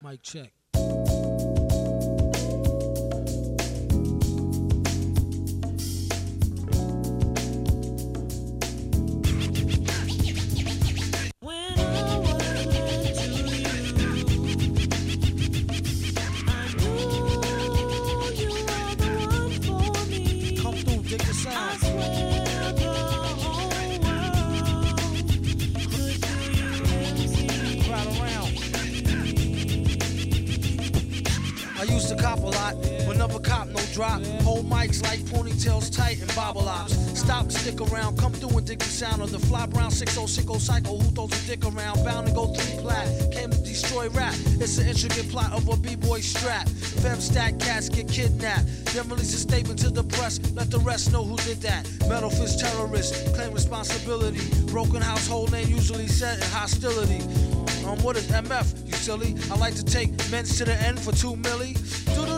Mic check. Drop. Hold mics like ponytails tight and bobble ops. Stop stick around, come through and dig the sound of the fly brown 6060 cycle who throws a dick around. Bound to go three plat, came to destroy rap. It's an intricate plot of a b-boy strap. Fem stack cats get kidnapped. Then release a statement to the press, let the rest know who did that. Metal fist terrorist, claim responsibility. Broken household name usually set in hostility. Um, what is MF? You silly. I like to take men's to the end for two milli. Do do do do do.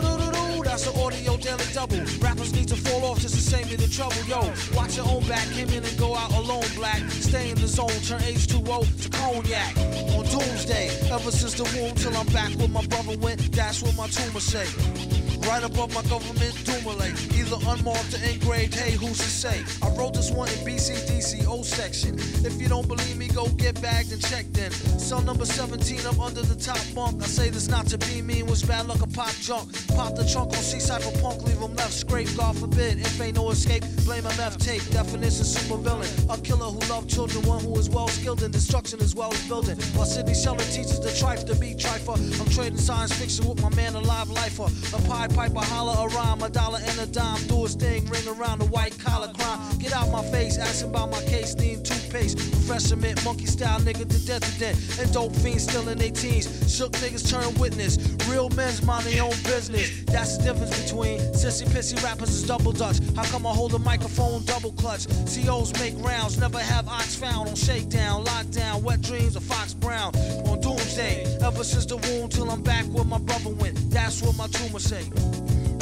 That's the audio daily double. Rappers need to fall off just to save me the trouble. Yo, watch your own back. Came in and go out alone. Black. Stay in the zone. Turn H2O to cognac. On doomsday. Ever since the womb till I'm back where my brother went. That's what my tumor say. Right above my government Dumoulin. Either unmarked or engraved, hey, who's to say? I wrote this one in BCDC O section. If you don't believe me, go get bagged and checked in. Cell number 17 I'm under the top bunk. I say this not to be mean, was bad luck a pop junk. Pop the trunk on C-Cypher punk, leave him left scrape. God forbid, if ain't no escape, blame MF tape. Definition super villain. A killer who loved children, one who is well skilled in destruction as well as building. While Sidney Sheldon teaches the trife to be trifer. I'm trading science fiction with my man, alive live lifer. A pie piper, holler a rhyme, a dollar and a dime. Do a sting, ring around the white collar crime. Get out my face, asking about my case, need toothpaste. Refreshment, monkey style nigga to death to death. And dope fiends still in their teens. Shook niggas turn witness. Real men's mind their own business. That's the difference between sissy pissy rappers is double dutch. How come I hold a microphone double clutch? COs make rounds, never have ox found on shakedown, lockdown, wet dreams of Fox Brown. On doomsday, ever since the womb till I'm back where my brother went. That's what my tumor say.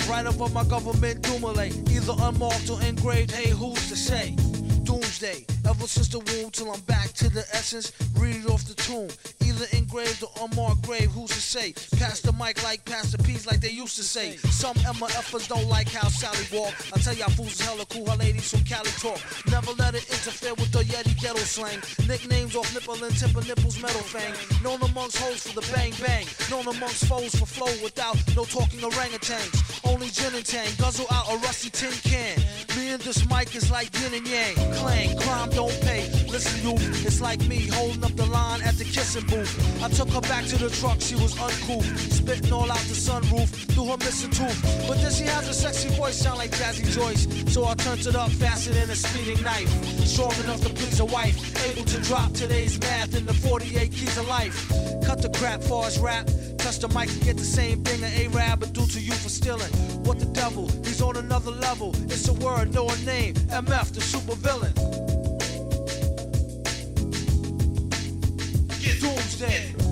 Right above my government Dumoulin, either unmarked or engraved. Hey, who's to say? Doomsday, ever since the womb till I'm back to the essence. Read it off the tomb, either engraved or unmarked grave. Who's to say? Pass the mic like Pastor P's, like they used to say. Some Emma MFers don't like how Sally walk. I tell y'all fools is hella cool, how ladies from Cali talk. Never let it interfere with the Yeti ghetto slang. Nicknames off nipple and timber nipples, metal fang. Known amongst hoes for the bang bang. Known amongst foes for flow without no talking orangutans. Only gin and tang, guzzle out a rusty tin can. Me and this mic is like yin and yang. Clang, crime don't pay. Listen, you, it's like me holding up the line at the kissing booth. I took her back to the truck, she was uncouth. Spitting all out the sunroof through her missing tooth. But then she has a sexy voice, sound like Jazzy Joyce. So I turned it up faster than a speeding knife. Strong enough to please a wife. Able to drop today's math in the 48 keys of life. Cut the crap for us rap. Touch the mic and get the same thing an A-Rab would do to you for stealing. What the devil? He's on another level. It's a word, no a name. MF, the super villain. Doomsday.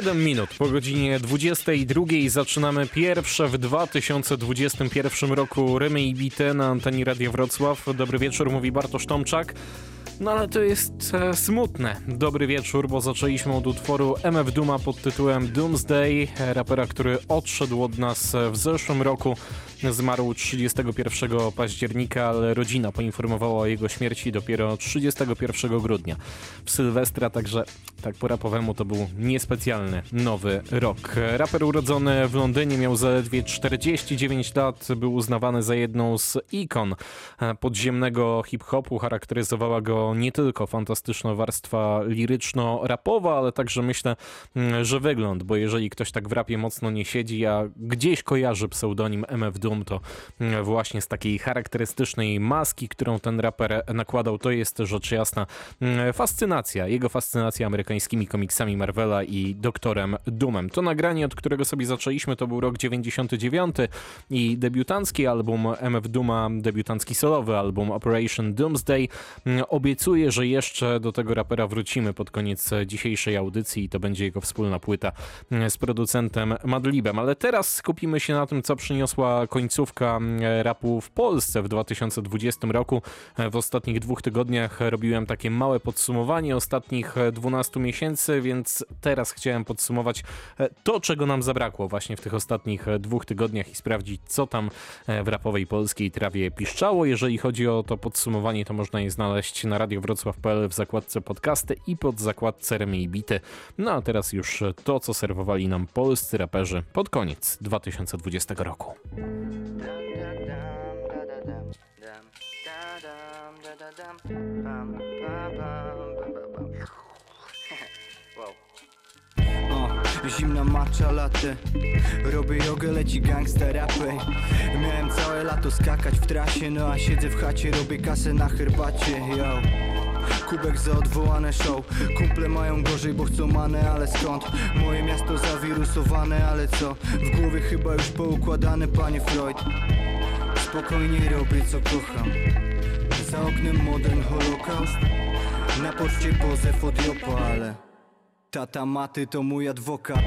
7 minut po godzinie 22 zaczynamy pierwsze w 2021 roku Rymy i Bite na antenie Radia Wrocław. Dobry wieczór, mówi Bartosz Tomczak. No ale to jest e, smutne. Dobry wieczór, bo zaczęliśmy od utworu MF Duma pod tytułem Doomsday, rapera, który odszedł od nas w zeszłym roku. Zmarł 31 października, ale rodzina poinformowała o jego śmierci dopiero 31 grudnia. W Sylwestra, także tak po rapowemu to był niespecjalny nowy rok. Raper urodzony w Londynie miał zaledwie 49 lat, był uznawany za jedną z ikon podziemnego hip-hopu. Charakteryzowała go nie tylko fantastyczna warstwa liryczno-rapowa, ale także myślę, że wygląd, bo jeżeli ktoś tak w rapie mocno nie siedzi, a gdzieś kojarzy pseudonim MF Doom, to mm, właśnie z takiej charakterystycznej maski, którą ten raper nakładał, to jest rzecz jasna mm, fascynacja, jego fascynacja amerykańskimi komiksami Marvela i doktorem Doomem. To nagranie, od którego sobie zaczęliśmy, to był rok 99 i debiutancki album MF Dooma, debiutancki solowy album Operation Doomsday. Obiecuję, że jeszcze do tego rapera wrócimy pod koniec dzisiejszej audycji i to będzie jego wspólna płyta z producentem Madlibem. Ale teraz skupimy się na tym, co przyniosła końcówka rapu w Polsce w 2020 roku. W ostatnich dwóch tygodniach robiłem takie małe podsumowanie ostatnich 12 miesięcy, więc teraz chciałem podsumować to, czego nam zabrakło właśnie w tych ostatnich dwóch tygodniach i sprawdzić, co tam w rapowej polskiej trawie piszczało. Jeżeli chodzi o to podsumowanie, to można je znaleźć na radiowrocław.pl w zakładce podcasty i pod zakładce Remy i Bity. No a teraz już to, co serwowali nam polscy raperzy pod koniec 2020 roku. Zimna macza latte Robię jogę, leci gangsta rapy Miałem całe lato skakać w trasie No a siedzę w chacie, robię kasę na herbacie Yo Kubek za odwołane show. Kumple mają gorzej, bo chcą manę, ale skąd? Moje miasto zawirusowane, ale co? W głowie chyba już poukładane, panie Freud. Spokojnie robię co kocham. Za oknem modern holokaust. Na poczcie pozew od Jopa, ale Tata maty to mój adwokat,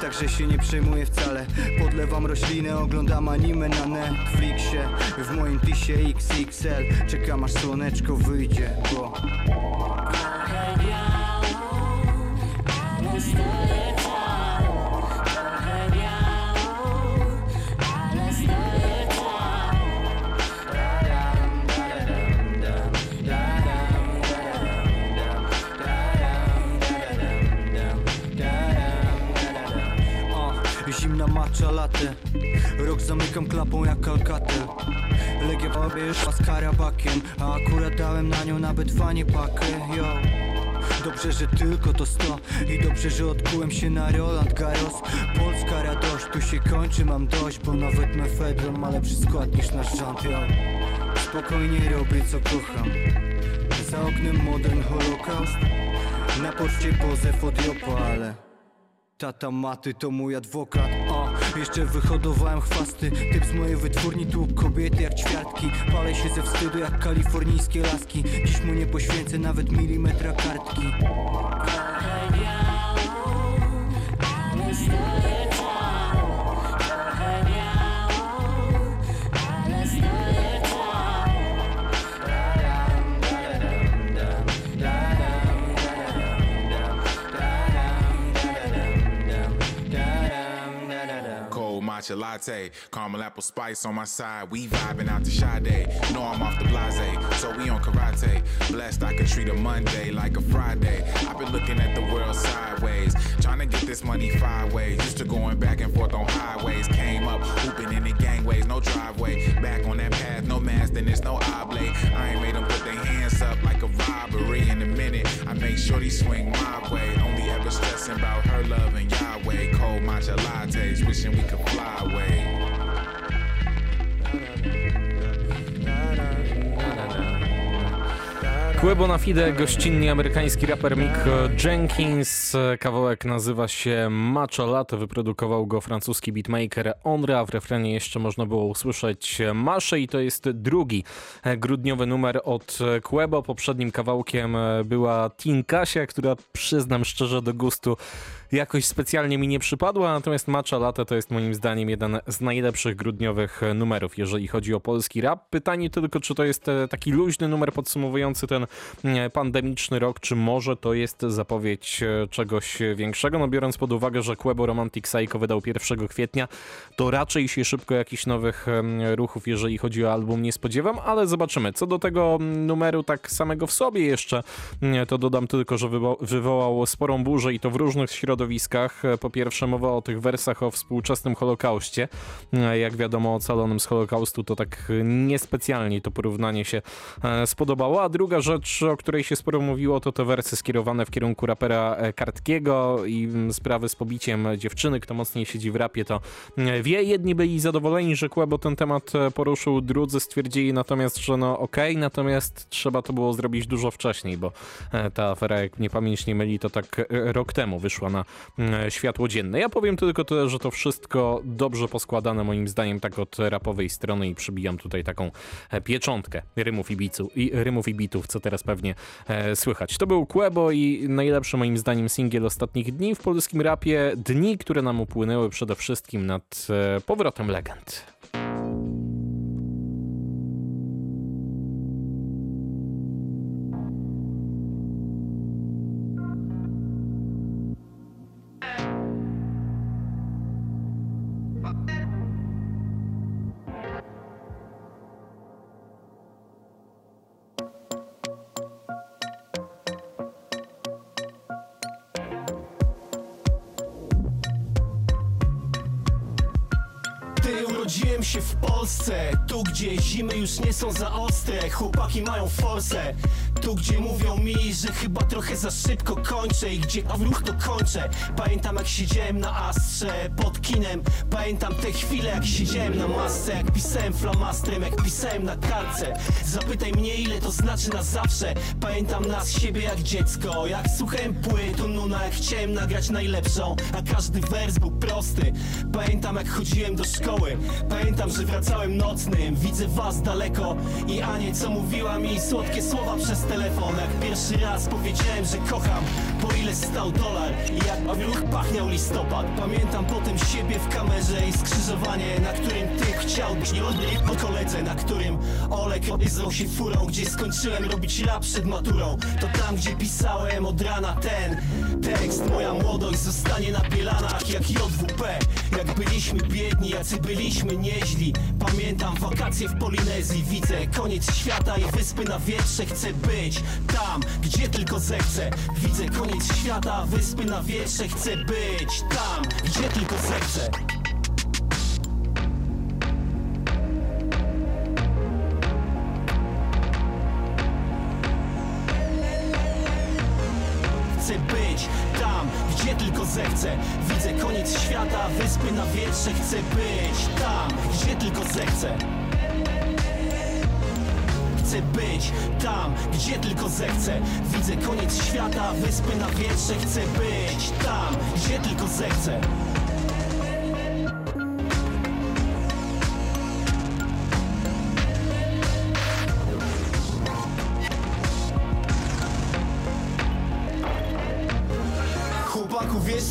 także się nie przejmuję wcale. Podlewam roślinę, oglądam anime na Netflixie. W moim tisie XXL Czekam aż słoneczko wyjdzie, bo zamykam klapą jak kalkatel Legia już z karabakiem A akurat dałem na nią nawet fanie pakę, yo. Dobrze, że tylko to 100 I dobrze, że odkułem się na Roland Garros. Polska radość, tu się kończy, mam dość Bo nawet mefedron ma lepszy skład niż nasz rząd, yo Spokojnie robię co kocham. Za oknem modern holokaust. Na poczcie pozew od Jopa, ale Tata maty to mój adwokat Jeszcze wyhodowałem chwasty Typ z mojej wytwórni tu kobiety jak ćwiartki. Palę się ze wstydu jak kalifornijskie laski. Dziś mu nie poświęcę nawet milimetra kartki matcha latte, caramel apple spice on my side. We vibing out the Sade. Know I'm off the blase, so we on karate. Blessed I could treat a Monday like a Friday. I've been looking at the world sideways, trying to get this money five ways. Used to going back and forth on highways. Came up hooping in the gangways, no driveway. Back on that path, no mask, then there's no oblate. I ain't made them put their hands up like a robbery. In a minute, I make sure they swing my way. Only ever stressing about her love and Yahweh. Cold matcha lattes, wishing we could fly. Quebo na Fide, gościnnie amerykański raper Mick Jenkins. Kawałek nazywa się Macho Lato, wyprodukował go francuski beatmaker Onra. W refrenie jeszcze można było usłyszeć Masze i to jest drugi grudniowy numer od Quebo. Poprzednim kawałkiem była Tinkasia, która przyznam szczerze do gustu jakoś specjalnie mi nie przypadła, natomiast Matcha Latte to jest moim zdaniem jeden z najlepszych grudniowych numerów, jeżeli chodzi o polski rap. Pytanie tylko, czy to jest e, taki luźny numer podsumowujący ten e, pandemiczny rok, czy może to jest zapowiedź e, czegoś większego? No biorąc pod uwagę, że Quebo Romantic Psycho wydał 1 kwietnia, to raczej się szybko jakichś nowych ruchów, jeżeli chodzi o album, nie spodziewam, ale zobaczymy. Co do tego mm, numeru tak samego w sobie jeszcze, mm, to dodam tylko, że wywo- wywołał sporą burzę i to w różnych środowiskach. E, Po pierwsze mowa o tych wersach o współczesnym Holokauście. Jak wiadomo, ocalonym z Holokaustu to tak niespecjalnie to porównanie się e, spodobało. A druga rzecz, o której się sporo mówiło, to te wersy skierowane w kierunku rapera e, Kartkiego i mm, sprawy z pobiciem dziewczyny. Kto mocniej siedzi w rapie, to e, wie. Jedni byli zadowoleni, że Kłebo ten temat e, poruszył, drudzy stwierdzili natomiast, że no okej, natomiast trzeba to było zrobić dużo wcześniej, bo ta afera, jak mnie pamięć nie myli, to tak rok temu wyszła na mm, światło dzienne. Ja powiem tylko tyle, że to wszystko dobrze poskładane moim zdaniem tak od rapowej strony i przybijam tutaj taką e, pieczątkę rymów i, bicu, i rymów i bitów, co teraz pewnie e, słychać. To był Quebo i najlepszy moim zdaniem singiel ostatnich dni w polskim rapie. Dni, które nam upłynęły przede wszystkim nad e, powrotem legend. Urodziłem się w Polsce. Tu gdzie zimy już nie są za ostre. Chłopaki mają forsę. Tu gdzie mówią mi, że chyba trochę za szybko kończę I gdzie w ruch to kończę. Pamiętam jak siedziałem na astrze Pod kinem. Pamiętam te chwile jak siedziałem na masce. Jak pisałem flamastrem, jak pisałem na kartce. Zapytaj mnie ile to znaczy na zawsze. Pamiętam nas siebie jak dziecko. Jak słuchałem płyt Nuna jak chciałem nagrać najlepszą. A każdy wers był prosty. Pamiętam jak chodziłem do szkoły Pamiętam, że wracałem nocnym. Widzę was daleko. I Anię co mówiła mi słodkie słowa przez telefon. Jak pierwszy raz powiedziałem, że kocham Po ile stał dolar? I jak ruch pachniał listopad. Pamiętam potem siebie w kamerze I skrzyżowanie, na którym ty chciałbyś nie odbyć po koledze Na którym Olek obiezdał się furą Gdzie skończyłem robić rap przed maturą. To tam, gdzie pisałem od rana ten Tekst, moja młodość zostanie na bielanach Jak JWP Jak byliśmy biedni, jacy byliśmy nieźli. Pamiętam wakacje w Polinezji. Widzę koniec świata i wyspy na wietrze. Chcę być tam, gdzie tylko zechcę. Widzę koniec świata, wyspy na wietrze. Chcę być tam, gdzie tylko zechcę zechcę. Widzę koniec świata, wyspy na wietrze Chcę być tam, gdzie tylko zechcę. Chcę być tam, gdzie tylko zechcę. Widzę koniec świata, wyspy na wietrze Chcę być tam, gdzie tylko zechcę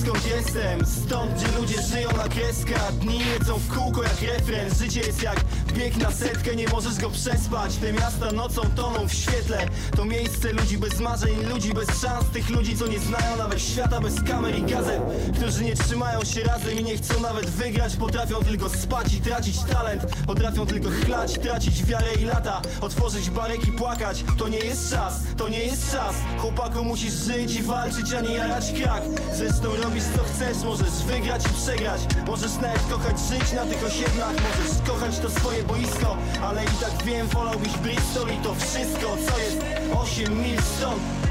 skąd jestem. Stąd gdzie ludzie żyją na kreskach Dni lecą w kółko jak refren. Życie jest jak bieg na setkę Nie możesz go przespać. Te miasta nocą toną w świetle. To miejsce ludzi bez marzeń Ludzi bez szans. Tych ludzi co nie znają nawet świata Bez kamer i gazet. Którzy nie trzymają się razem I nie chcą nawet wygrać. Potrafią tylko spać i tracić talent. Potrafią tylko chlać, tracić wiarę i lata. Otworzyć barek i płakać. To nie jest czas, to nie jest czas. Chłopaku musisz żyć i walczyć, a nie jarać krak. Zresztą robisz co chcesz, możesz wygrać i przegrać. Możesz nawet kochać żyć na tych osiedlach. Możesz kochać to swoje boisko Ale i tak wiem, wolałbyś Bristol i to wszystko Co jest 8 mil stąd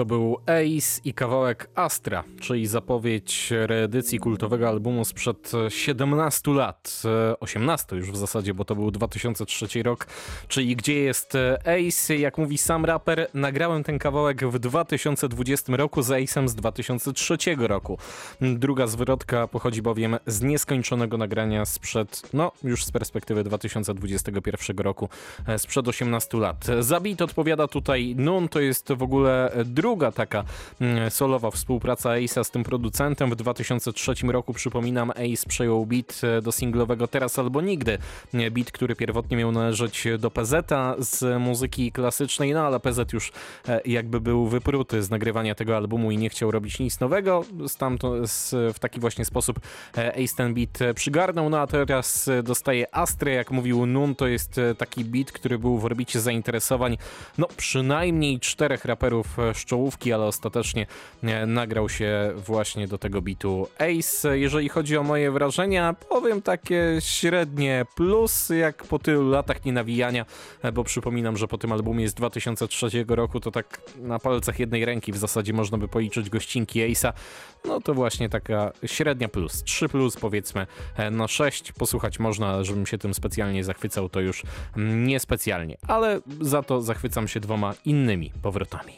To był Ace i kawałek Astra, czyli zapowiedź reedycji kultowego albumu sprzed 17 lat, e, 18 już w zasadzie, bo to był 2003 rok, czyli Gdzie jest Ace? Jak mówi sam raper, nagrałem ten kawałek w 2020 roku z Ace'em z 2003 roku. Druga zwrotka pochodzi bowiem z nieskończonego nagrania sprzed, no już z perspektywy 2021 roku, e, sprzed 18 lat. Za beat odpowiada tutaj Nun, to jest w ogóle drugi druga taka mm, solowa współpraca Ace'a z tym producentem. W 2003 roku, przypominam, Ace przejął beat e, do singlowego Teraz albo Nigdy. Beat, który pierwotnie miał należeć do PZ-a z muzyki klasycznej, no ale PZ już e, jakby był wypruty z nagrywania tego albumu i nie chciał robić nic nowego. Stamtąd w taki właśnie sposób e, Ace ten beat przygarnął, no a teraz dostaje Astrę, jak mówił Nun, to jest taki beat, który był w orbicie zainteresowań, no przynajmniej czterech raperów z czołówki, ale ostatecznie nagrał się właśnie do tego bitu Ace. Jeżeli chodzi o moje wrażenia, powiem takie średnie plus, jak po tylu latach nienawijania, bo przypominam, że po tym albumie z 2003 roku to tak na palcach jednej ręki w zasadzie można by policzyć gościnki Ace'a, no to właśnie taka średnia plus, 3 plus powiedzmy e, na 6, posłuchać można, żebym się tym specjalnie zachwycał, to już mm, niespecjalnie, ale za to zachwycam się dwoma innymi powrotami.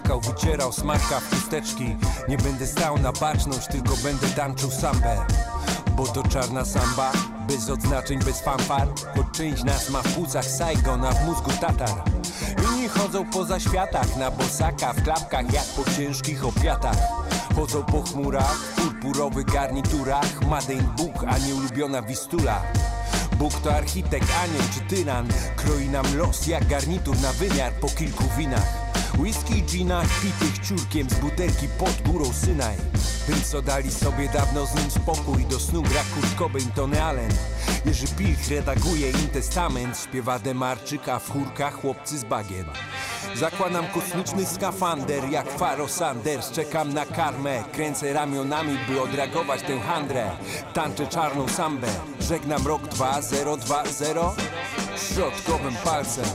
Płakał, wycierał smarka w chusteczki. Nie będę stał na baczność, tylko będę tańczył sambę. Bo to czarna samba, bez odznaczeń, bez fanfar. Choć część nas ma w płucach Saigon, a w mózgu Tatar. Inni chodzą poza światach, na bosaka, w klapkach Jak po ciężkich opiatach. Chodzą po chmurach, w purpurowych garniturach. Madejn Bóg, a nie ulubiona Wistula. Bóg to architekt, anioł czy tyran. Kroi nam los jak garnitur na wymiar po kilku winach Whisky, gina, pitych ciurkiem z butelki pod górą Synaj. Tym co dali sobie dawno z nim spokój Do snu gra Kurt Cobain, Tony Allen. Jerzy Pilch redaguje im testament Śpiewa Demarczyka w chórkach chłopcy z bagien. Zakładam kosmiczny skafander jak Faro Sanders Czekam na karmę, kręcę ramionami by odreagować tę handrę. Tańczę czarną sambę, żegnam rok 2020 Środkowym palcem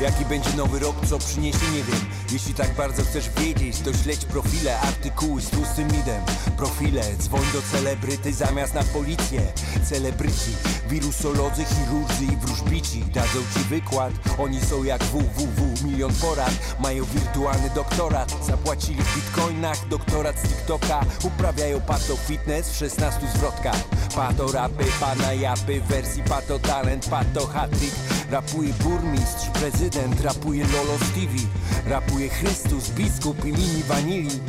Jaki będzie nowy rok, co przyniesie, nie wiem Jeśli tak bardzo chcesz wiedzieć, to śledź profile Artykuły z tłustym midem Profile, dzwoń do celebryty zamiast na policję. Celebryci, wirusolodzy, chirurdzy i wróżbici Dadzą ci wykład, oni są jak www Milion porad, mają wirtualny doktorat Zapłacili w bitcoinach, doktorat z TikToka Uprawiają pato fitness w 16 zwrotkach. Pato rapy, pana japy, wersji pato talent, pato hat-trick. Rapuje burmistrz, prezydent, rapuje Lolo Stevie. Rapuje Chrystus, biskup i mini wanili.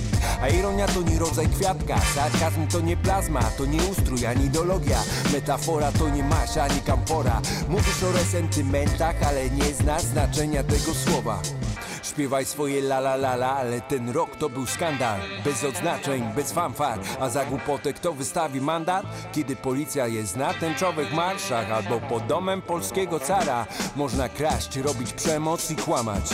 A ironia to nie rodzaj kwiatka Sarkazm to nie plazma, to nie ustrój, ani ideologia. Metafora to nie masz, ani kampora Mówisz o resentymentach, ale nie znasz znaczenia tego słowa. Śpiewaj swoje la la la la, ale ten rok to był skandal. Bez odznaczeń, bez fanfar, a za głupotę kto wystawi mandat? Kiedy policja jest na tęczowych marszach albo pod domem polskiego cara Można kraść, robić przemoc i kłamać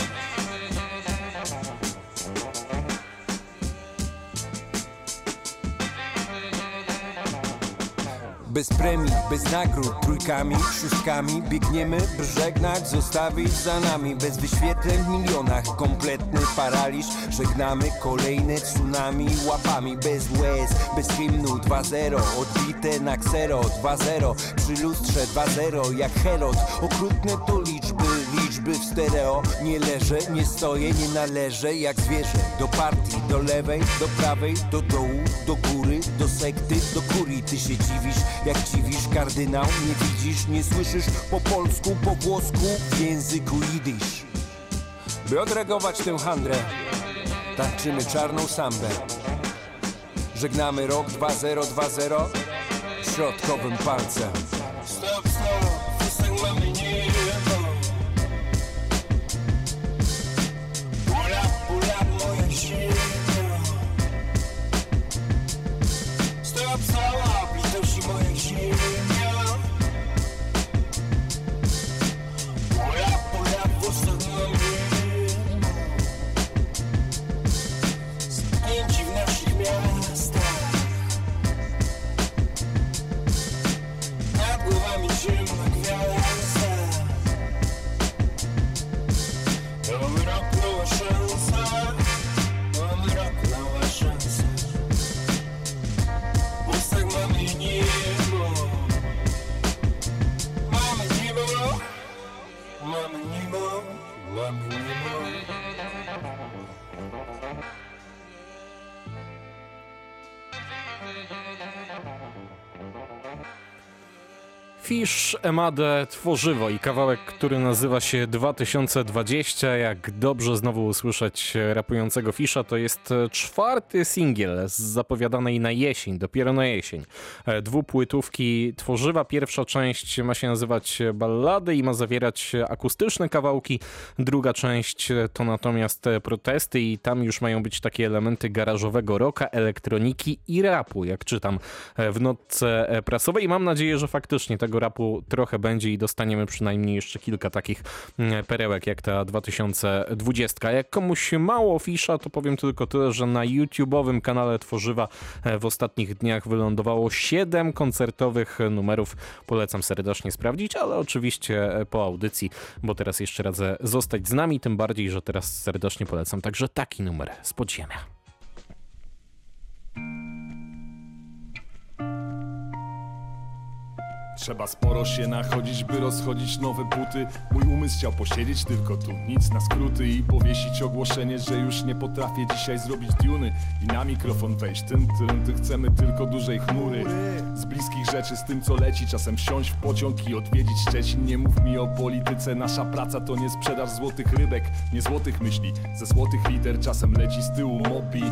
Bez premii, bez nagród, trójkami, szóstkami. Biegniemy, by żegnać, zostawić za nami. Bez wyświetleń w milionach, kompletny paraliż. Żegnamy kolejne tsunami łapami. Bez łez, bez hymnu 2-0 Odbite na ksero 2-0 Przy lustrze 2-0 jak Herod. Okrutne to liczby, liczby w stereo Nie leżę, nie stoję, nie należę jak zwierzę. Do partii, do lewej, do prawej, do dołu, do góry, do sekty, do kurii. Ty się dziwisz, jak dziwisz kardynał Nie widzisz, nie słyszysz. Po polsku, po włosku, w języku jidysz By odreagować tę handrę Tańczymy czarną sambę. Żegnamy rok 2020 Środkowym palcem. Stop, stop Stop Litości moja ziemia 一 Emade, Tworzywo i kawałek, który nazywa się 2020. Jak dobrze znowu usłyszeć rapującego Fisza, to jest czwarty singiel z zapowiadanej na jesień, dopiero na jesień. Dwupłytówki Tworzywa. Pierwsza część ma się nazywać Ballady i ma zawierać akustyczne kawałki. Druga część to natomiast protesty i tam już mają być takie elementy garażowego rocka, elektroniki i rapu, jak czytam w notce prasowej. Mam nadzieję, że faktycznie tego rapu trochę będzie i dostaniemy przynajmniej jeszcze kilka takich mm, perełek jak ta 2020. Jak komuś mało fisza, to powiem tylko tyle, że na YouTube'owym kanale Tworzywa e, w ostatnich dniach wylądowało 7 koncertowych numerów. Polecam serdecznie sprawdzić, ale oczywiście e, po audycji, bo teraz jeszcze radzę zostać z nami, tym bardziej, że teraz serdecznie polecam także taki numer z podziemia. Trzeba sporo się nachodzić, by rozchodzić nowe buty. Mój umysł chciał posiedzieć tylko tu, nic na skróty I powiesić ogłoszenie, że już nie potrafię dzisiaj zrobić diuny. I na mikrofon wejść, tym, tym, ty chcemy tylko dużej chmury. Z bliskich rzeczy, z tym co leci, czasem wsiąść w pociąg i odwiedzić Szczecin. Nie mów mi o polityce, nasza praca to nie sprzedaż złotych rybek Nie złotych myśli, ze złotych liter czasem leci z tyłu mopi.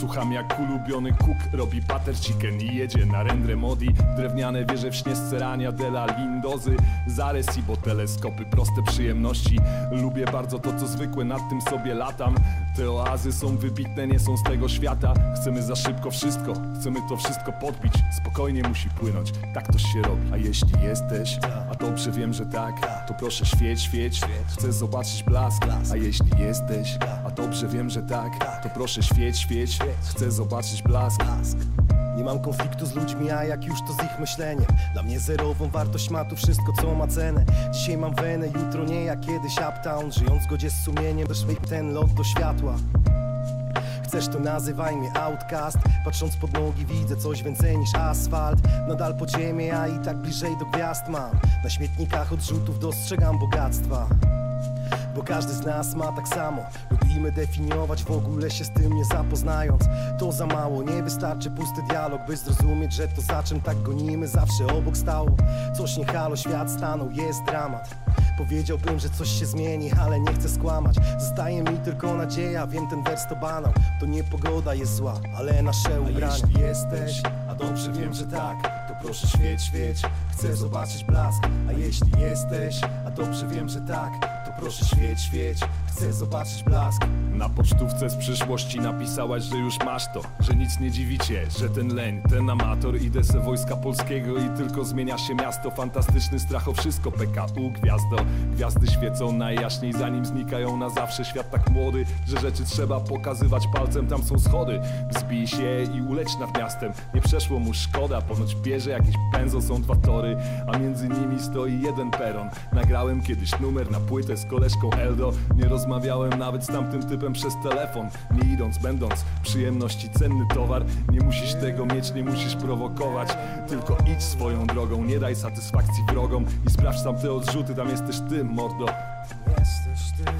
Słucham jak ulubiony kuk robi butter chicken i jedzie na rendre modi. Drewniane wieże w śnieżce Rania della Lindozy. Zares i bo teleskopy, proste przyjemności. Lubię bardzo to co zwykłe, nad tym sobie latam. Te oazy są wybitne, nie są z tego świata. Chcemy za szybko wszystko, chcemy to wszystko podbić. Spokojnie musi płynąć, tak to się robi. A jeśli jesteś, a dobrze wiem, że tak To proszę świeć, świeć, chcę zobaczyć blask A jeśli jesteś, a dobrze wiem, że tak To proszę świeć, świeć, chcę zobaczyć blask Nie mam konfliktu z ludźmi, a jak już to z ich myśleniem. Dla mnie zerową wartość ma tu wszystko co ma cenę. Dzisiaj mam wenę, jutro nie jak kiedyś uptown. Żyjąc w zgodzie z sumieniem, też ten lot do światła. Chcesz to nazywaj mnie outcast. Patrząc pod nogi widzę coś więcej niż asfalt. Nadal podziemie, a i tak bliżej do gwiazd mam. Na śmietnikach odrzutów dostrzegam bogactwa bo każdy z nas ma tak samo. Lubimy definiować w ogóle się z tym nie zapoznając. To za mało, nie wystarczy pusty dialog By zrozumieć, że to za czym tak gonimy zawsze obok stało. Coś nie halo, świat stanął, jest dramat. Powiedziałbym, że coś się zmieni, ale nie chcę skłamać. Zostaje mi tylko nadzieja, wiem ten wers to banał. To nie pogoda jest zła, ale nasze ubrania. A jeśli jesteś, a dobrze wiem, że tak To proszę świeć, świeć, chcę zobaczyć blask A jeśli jesteś, a dobrze wiem, że tak proszę świeć, świeć, chcę zobaczyć blask. Na pocztówce z przyszłości napisałaś, że już masz to Że nic nie dziwicie, że ten leń, ten amator Idę se wojska polskiego i tylko zmienia się miasto. Fantastyczny strach o wszystko, PKU, gwiazdo. Gwiazdy świecą najjaśniej, zanim znikają na zawsze. Świat tak młody, że rzeczy trzeba pokazywać palcem. Tam są schody, wzbij się i uleć nad miastem. Nie przeszło mu szkoda, ponoć bierze jakieś pędzo. Są dwa tory, a między nimi stoi jeden peron. Nagrałem kiedyś numer na płytę z koleżką Eldo. Nie rozmawiałem nawet z tamtym typem przez telefon. Nie idąc, będąc przyjemności cenny towar. Nie musisz tego mieć, nie musisz prowokować. Tylko idź swoją drogą, nie daj satysfakcji wrogom. I sprawdź tam te odrzuty, tam jesteś ty, mordo. Jesteś ty.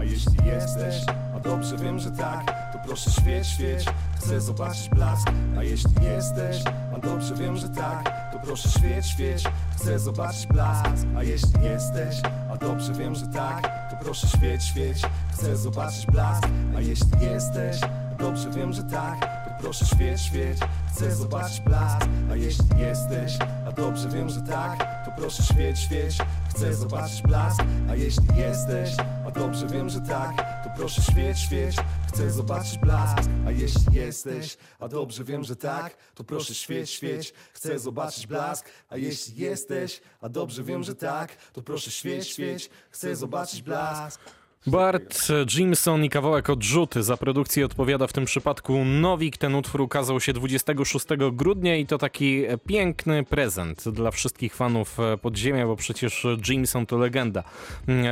A jeśli jesteś, a dobrze wiem, że tak To proszę świeć, świeć, chcę zobaczyć blask. A jeśli jesteś, a dobrze wiem, że tak proszę świeć, świeć, chcę zobaczyć blask A jeśli jesteś, a dobrze wiem, że tak To proszę świeć, świeć, chcę zobaczyć blask A jeśli jesteś, a dobrze wiem, że tak To proszę świeć, świeć, chcę zobaczyć blask A jeśli jesteś, a dobrze wiem, że tak To proszę świeć, świeć, chcę zobaczyć blask A jeśli jesteś, a dobrze wiem, że tak To proszę świeć, świeć, chcę zobaczyć blask. A jeśli jesteś, a dobrze wiem, że tak To proszę świeć, świeć, chcę zobaczyć blask. A jeśli jesteś, a dobrze wiem, że tak To proszę świeć, świeć, chcę zobaczyć blask Bart Jimson i kawałek odrzuty. Za produkcję odpowiada w tym przypadku Nowik. Ten utwór ukazał się 26 grudnia i to taki piękny prezent dla wszystkich fanów podziemia, bo przecież Jimson to legenda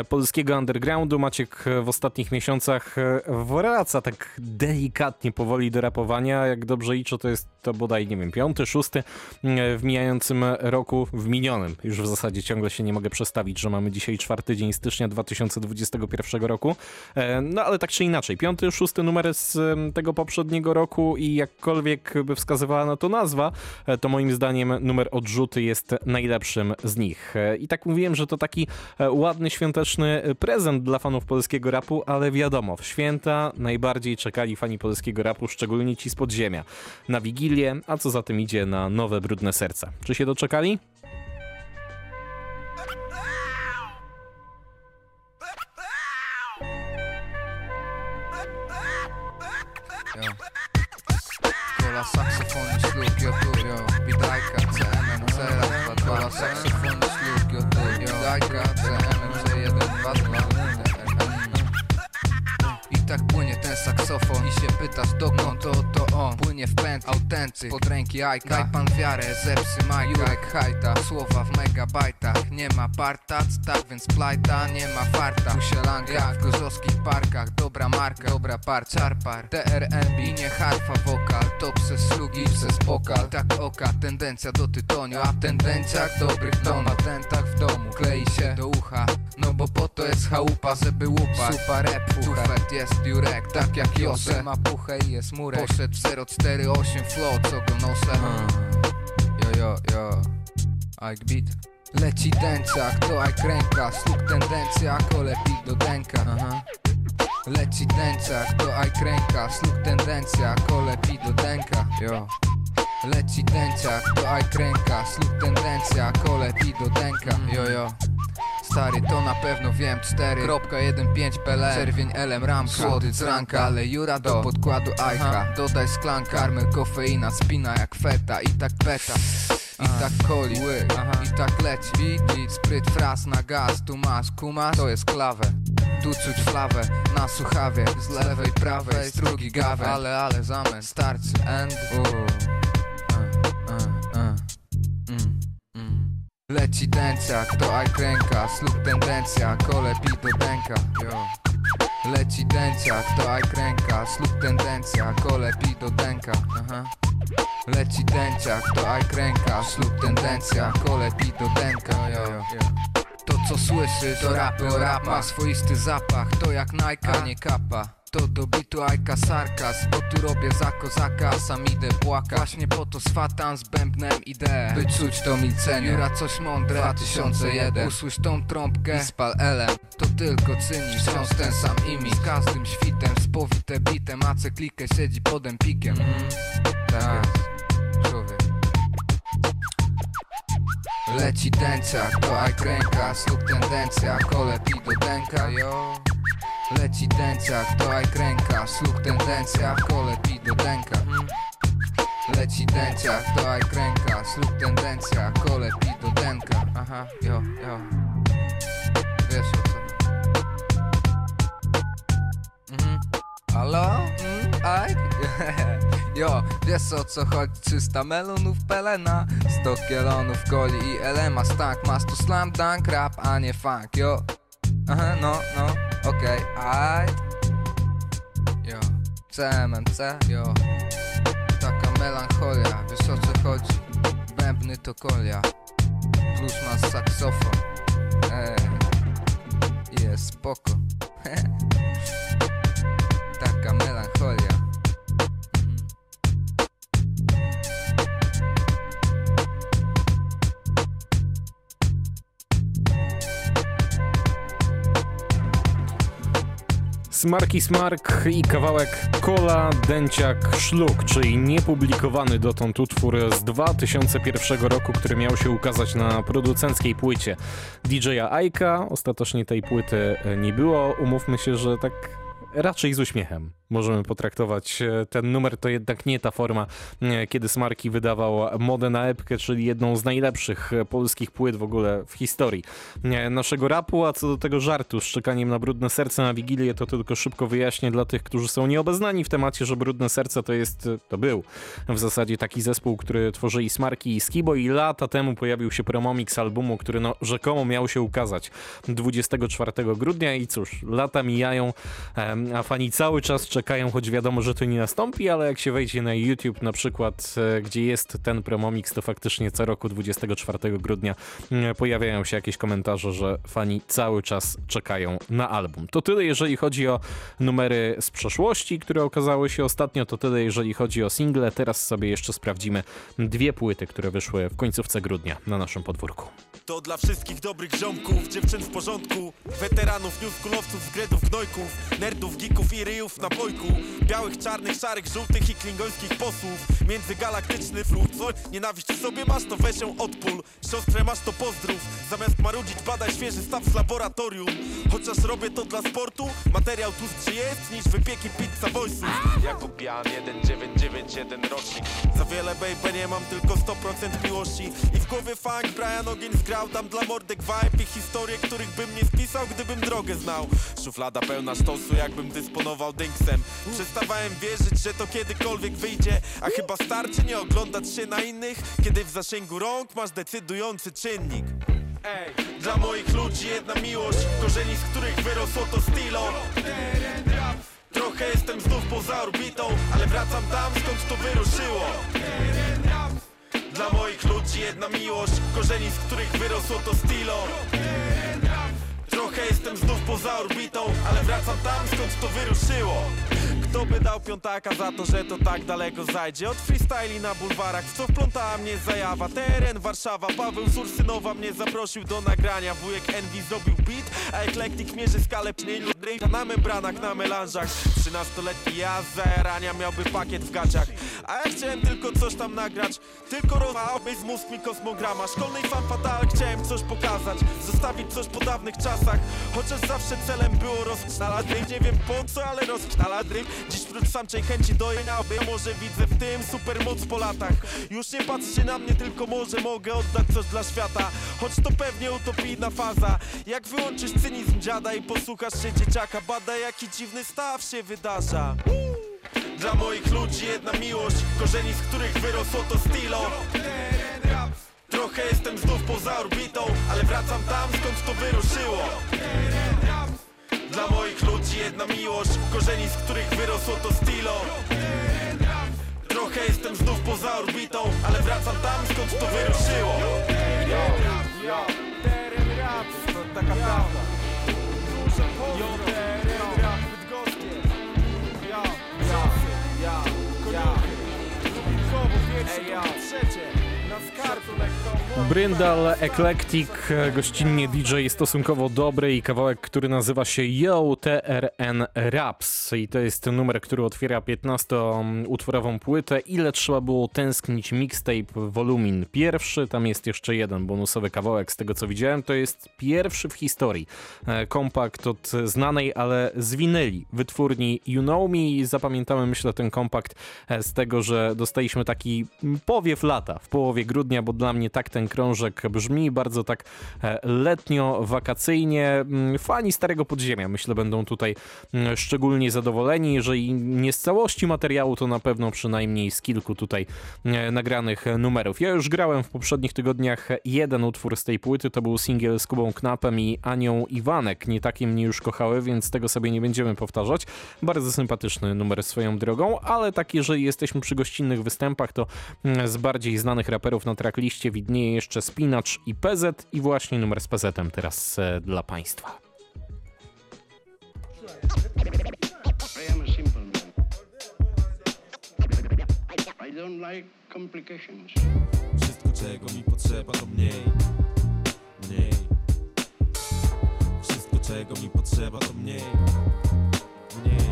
polskiego undergroundu. Maciek w ostatnich miesiącach wraca tak delikatnie powoli do rapowania. Jak dobrze liczę, to jest to bodaj, nie wiem, piąty, szósty w mijającym roku, w minionym. Już w zasadzie ciągle się nie mogę przestawić, że mamy dzisiaj czwarty dzień stycznia 2021 2021 roku. E, No ale tak czy inaczej, piąty, szósty numer z tego poprzedniego roku i jakkolwiek by wskazywała na to nazwa, e, to moim zdaniem numer odrzuty jest najlepszym z nich. E, I tak mówiłem, że to taki ładny, świąteczny prezent dla fanów polskiego rapu, ale wiadomo, w święta najbardziej czekali fani polskiego rapu, szczególnie ci z podziemia. Na Wigilię, a co za tym idzie na nowe, brudne serca. Czy się doczekali? Kola, saksofon, sluk, jo tu, jo Witajka, CMMC, raz, dwa, dwa Saksofon, sluk, jo tu, saksofon I się pytasz dokąd to to on Płynie w pęd, autentyk. Pod ręki Ajka Daj pan wiarę, zepsy Majka. Jurek Hajta, słowa w megabajtach. Nie ma partac, tak więc plajta Nie ma farta, langa Jak w gorzowskich parkach, dobra marka Dobra par, czarpar, TRNB nie harfa wokal, topse slugi Przez pokal, tak oka Tendencja do tytoniu, a w tendencjach dobrych ton Na patentach w domu, klei się do ucha No bo po to jest chałupa, żeby łupać Supa rap, tufet jest Jurek Tak jak Jose, ma puchę i jest murek. Poszedł w 048 flow, co go nosę. Jo, jo, jo. Ike beat. Leci dęciak, to Ike ręka Sluk tendencja, kole pik do Aha. Leci dęciak, to Ike ręka Sluk tendencja, kole pik do denka Jo Leci dęciak, to Ike ręka Sluk tendencja, kole pik do denka Jo, jo. Stary, to na pewno wiem 4.15 PL Czerwień elem ramka. Słody z ranka, ale Jura do podkładu Ajka. Dodaj szklanka, karmel kofeina Spina jak feta. I tak beta i tak coli, łyk, i tak leci. Beat, spryt, fraz na gaz. Tu masz, kumasz, to jest klawę. Tu czuć flawę, na słuchawie. Z lewej, prawej, strugi gawę. Ale, ale, zamęt, starczy, end. Uh, Leci dęciak, to Ike ręka Sluk tendencja, kole pij do Yo. Leci dęciak, to Ike ręka Sluk tendencja, kole pij do Aha. Leci dęciak, to Ike ręka Sluk tendencja, kole pij do co słyszysz, to rapy o swoisty zapach, to jak Nike, nie kapa. To do bitu Ajka sarkas Bo tu robię za kozaka, sam idę płaka Właśnie po to swatam z bębnem ideę By czuć to milcenie Jura coś mądre. 2001 Usłysz tą trąbkę. I spal elem. To tylko cyni, wciąż ten sam imi Z każdym świtem, spowite bitem. A cyklikę siedzi pod empikiem. Mm, Tak Leci dęciak, to Ike ręka Sluk tendencja, kole pi do denka, yo Leci dęciak, to Ike ręka Sluk tendencja, kole pi do denka hmm. Leci dęciak, to Ike ręka Sluk tendencja, kole pi do denka Aha, yo, yo Wiesz o co Mhm Halo? Mm, Ike? Jo, wiesz o co chodzi? 300 melonów pelena 100 kielonów coli i elema. Stank, masz tu slam dunk rap, a nie funk, jo. Aha, no, no, okej, okay, Jo, CMMC, jo. Taka melancholia, wiesz o co chodzi? Bębny to kolia. Plus masz saksofon. Ej, jest spoko Smarki Smark i kawałek Kola, Dęciak, Szluk, czyli niepublikowany dotąd utwór z 2001 roku, który miał się ukazać na producenckiej płycie DJ-a Aika. Ostatecznie tej płyty nie było. Umówmy się, że tak raczej z uśmiechem możemy potraktować e, ten numer. To jednak nie ta forma, e, kiedy Smarki wydawał modę na epkę, czyli jedną z najlepszych e, polskich płyt w ogóle w historii naszego rapu. A co do tego żartu z czekaniem na brudne serce na Wigilię, to tylko szybko wyjaśnię dla tych, którzy są nieobeznani w temacie, że brudne serce to jest, to był w zasadzie taki zespół, który tworzyli Smarki i Skibo i lata temu pojawił się promomix albumu, który no rzekomo miał się ukazać 24 grudnia i cóż, lata mijają, a fani cały czas czekają czekają, choć wiadomo, że to nie nastąpi, ale jak się wejdzie na YouTube na przykład, e, gdzie jest ten promomix, to faktycznie co roku 24 grudnia e, pojawiają się jakieś komentarze, że fani cały czas czekają na album. To tyle, jeżeli chodzi o numery z przeszłości, które okazały się ostatnio, to tyle, jeżeli chodzi o single. Teraz sobie jeszcze sprawdzimy dwie płyty, które wyszły w końcówce grudnia na naszym podwórku. To dla wszystkich dobrych ziomków, dziewczyn w porządku Weteranów, newskulowców, zgredów, gnojków Nerdów, geeków i ryjów bojku Białych, czarnych, szarych, żółtych i klingońskich posłów. Międzygalaktyczny fluch Co nienawiść w sobie masz, to weź ją odpól. Siostrę masz, to pozdrów. Zamiast marudzić, badaj świeży staw z laboratorium. Chociaż robię to dla sportu Materiał tłustszy jest niż wypieki pizza voice'ów. Jakub Jan, 1991 rocznik. Za wiele baby nie mam, tylko 100% miłości. I w głowie funk, Brian Ogień zgrał Dam dla mordek vibe i historie, których bym nie spisał, gdybym drogę znał. Szuflada pełna sztosu, jakbym dysponował dynksem Przestawałem wierzyć, że to kiedykolwiek wyjdzie. A chyba starczy nie oglądać się na innych Kiedy w zasięgu rąk masz decydujący czynnik. Ej, dla moich ludzi jedna miłość Korzeni, z których wyrosło to stilo. Trochę jestem znów poza orbitą Ale wracam tam, skąd to wyruszyło. Dla moich ludzi jedna miłość Korzeni, z których wyrosło to stilo Trochę jestem znów poza orbitą Ale wracam tam, skąd to wyruszyło kto by dał piątaka za to, że to tak daleko zajdzie. Od freestyli na bulwarach, w co wplątała mnie zajawa. Teren Warszawa, Paweł Sursynowa mnie zaprosił do nagrania. Wujek Envy zrobił beat, a Eclectic mierzy skalę pnieniu Na membranach, na melanżach. Trzynastoletni ja z zajarania miałby pakiet w gaciach. A ja chciałem tylko coś tam nagrać Tylko rozmałby z mózg mi kosmograma. Szkolnej fan fatal chciałem coś pokazać Zostawić coś po dawnych czasach. Chociaż zawsze celem było rozknalać Nie wiem po co, ale rozknalać Dziś prócz samczej chęci do Może widzę w tym supermoc po latach. Już nie patrzcie na mnie, tylko może mogę oddać coś dla świata. Choć to pewnie utopijna faza. Jak wyłączysz cynizm dziada i posłuchasz się dzieciaka Bada jaki dziwny staw się wydarza. Dla moich ludzi jedna miłość Korzeni, z których wyrosło to stilo Trochę jestem znów poza orbitą Ale wracam tam, skąd to wyruszyło dla moich ludzi jedna miłość. Korzeni, z których wyrosło to stilo. Trochę jestem znów poza orbitą Ale wracam tam, skąd to wyruszyło. Yo, yo, teren rap, to taka prawda. Teren rap, bydgoskie Yo, koniuchy Lubinkowo, trzecie Bryndal Eclectic, gościnnie DJ stosunkowo dobry i kawałek, który nazywa się Yo TRN Raps. I to jest numer, który otwiera 15-utworową płytę. Ile trzeba było tęsknić mixtape Volumin pierwszy, tam jest jeszcze jeden bonusowy kawałek. Z tego co widziałem, to jest pierwszy w historii. E, kompakt od znanej, ale z wytwórni You Know Me. Zapamiętamy myślę ten kompakt e, z tego, że dostaliśmy taki powiew lata w połowie grudnia, bo dla mnie tak ten krążek brzmi, bardzo tak e, letnio-wakacyjnie. Mm, Fani Starego Podziemia myślę będą tutaj mm, szczególnie zadowoleni. Jeżeli nie z całości materiału, to na pewno przynajmniej z kilku tutaj e, nagranych numerów. Ja już grałem w poprzednich tygodniach jeden utwór z tej płyty, to był singiel z Kubą Knapem i Anią Iwanek. Nie takie mnie już kochały, więc tego sobie nie będziemy powtarzać. Bardzo sympatyczny numer swoją drogą, ale tak jeżeli jesteśmy przy gościnnych występach, to mm, z bardziej znanych raperów na trackliście widnieje jeszcze Spinacz i PZ i właśnie numer z PZ-em teraz e, dla Państwa. Wszystko czego mi potrzeba to mniej. Mniej. Wszystko czego mi potrzeba to mniej. Mniej.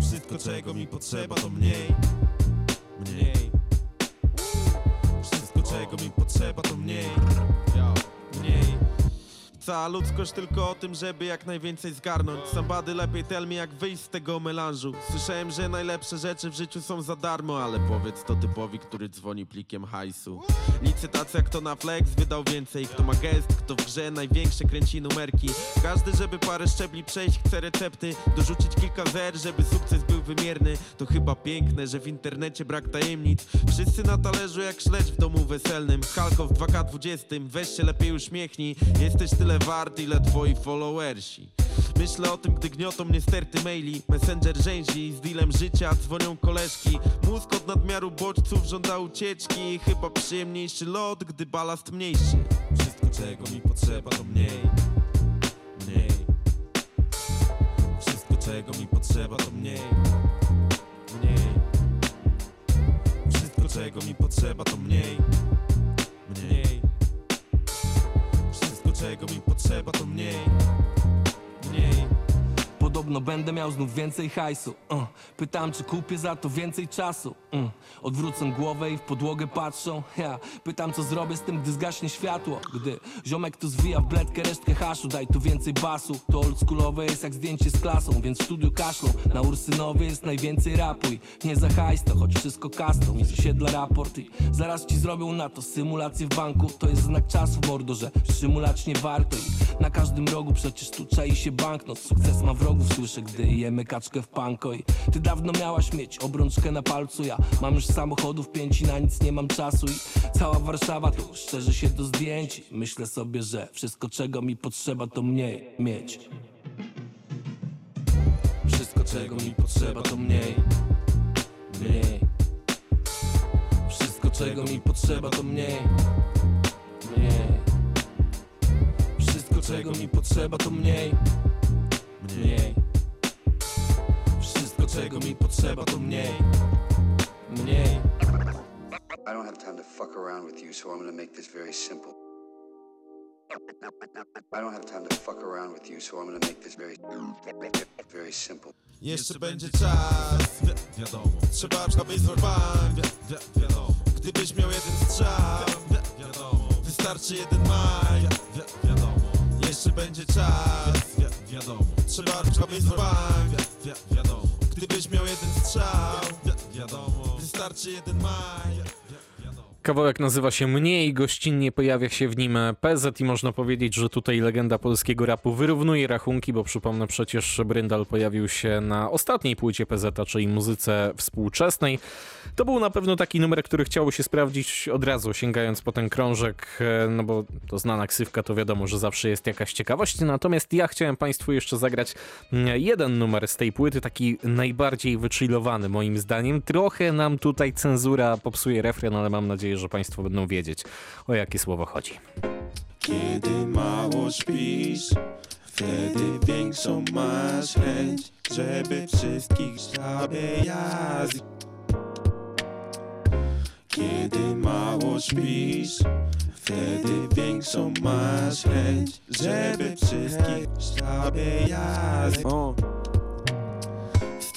Wszystko czego mi potrzeba to Mniej Wszystko czego mi potrzeba to mniej Mniej Cała ludzkość tylko o tym, żeby jak najwięcej zgarnąć. Somebody lepiej tell me jak wyjść z tego melanżu. Słyszałem, że najlepsze rzeczy w życiu są za darmo Ale powiedz to typowi, który dzwoni plikiem hajsu. Licytacja kto na flex wydał więcej. Kto ma gest, kto w grze największe kręci numerki. Każdy, żeby parę szczebli przejść chce recepty. Dorzucić kilka zer, żeby sukces był wymierny. To chyba piękne, że w internecie brak tajemnic. Wszyscy na talerzu jak śledź w domu weselnym. Halko w 2K20, weź się lepiej uśmiechnij. Jesteś tyle wart, ile twoi followersi? Myślę o tym, gdy gniotą mnie sterty maili. Messenger rzęzi, z dealem życia dzwonią koleżki. Mózg od nadmiaru bodźców żąda ucieczki. Chyba przyjemniejszy lot, gdy balast mniejszy. Wszystko czego mi potrzeba to mniej. Mniej. Wszystko czego mi potrzeba to mniej. Mniej. Wszystko czego mi potrzeba to mniej Mniej czego mi potrzeba to mniej Podobno będę miał znów więcej hajsu. Uh. Pytam czy kupię za to więcej czasu. Mm. Odwrócę głowę i w podłogę patrzą. Ja. Pytam co zrobię z tym gdy zgaśnie światło. Gdy ziomek tu zwija w bledkę resztkę haszu Daj tu więcej basu. To oldschoolowe jest jak zdjęcie z klasą Więc w studiu kaszlą. Na Ursynowie jest najwięcej rapuj Nie za hajs to choć wszystko kastą. Mi osiedla raport i zaraz ci zrobią na to Symulację w banku. To jest znak czasu mordo Że przymulać nie warto. I na każdym rogu przecież tu czai się banknot. Sukces ma wrogów słyszę gdy jemy kaczkę w panko I ty dawno miałaś mieć obrączkę na palcu. Ja mam już samochodów pięć i na nic nie mam czasu I cała Warszawa tu szczerzy się do zdjęć Myślę sobie, że wszystko czego mi potrzeba to mniej mieć. Wszystko czego mi potrzeba to mniej Mniej. Wszystko czego mi potrzeba to mniej Mniej. Wszystko czego mi potrzeba to mniej Mniej czego mi potrzeba to mniej. Mniej. I don't have time to fuck around with you, so I'm gonna make this very simple. I don't have time to fuck around with you, so I'm gonna make this very, very simple. Jeszcze będzie czas, wi- wiadomo Trzeba, aby zrobić wi- wi- wiadomo Gdybyś miał jeden strzał, wi- wiadomo Wystarczy jeden maj, wi- wi- wiadomo Jeszcze będzie czas, wi- wiadomo Trzeba, zrobić wi- wi- wiadomo Gdybyś miał jeden strzał, wi- wiadomo Wystarczy jeden maj, Kawałek nazywa się Mniej, gościnnie pojawia się w nim PZ i można powiedzieć, że tutaj legenda polskiego rapu wyrównuje rachunki, bo przypomnę przecież Bryndal pojawił się na ostatniej płycie PZ, czyli muzyce współczesnej. To był na pewno taki numer, który chciało się sprawdzić od razu, sięgając po ten krążek, e, no bo to znana ksywka, to wiadomo, że zawsze jest jakaś ciekawość. Natomiast ja chciałem Państwu jeszcze zagrać mm, jeden numer z tej płyty, taki najbardziej wychillowany moim zdaniem. Trochę nam tutaj cenzura popsuje refren, ale mam nadzieję, że Państwo będą wiedzieć, o jakie słowo chodzi. Kiedy mało śpisz Wtedy większą masz chęć Żeby wszystkich zabijać Kiedy mało śpisz Wtedy większą masz chęć Żeby wszystkich zabijać O.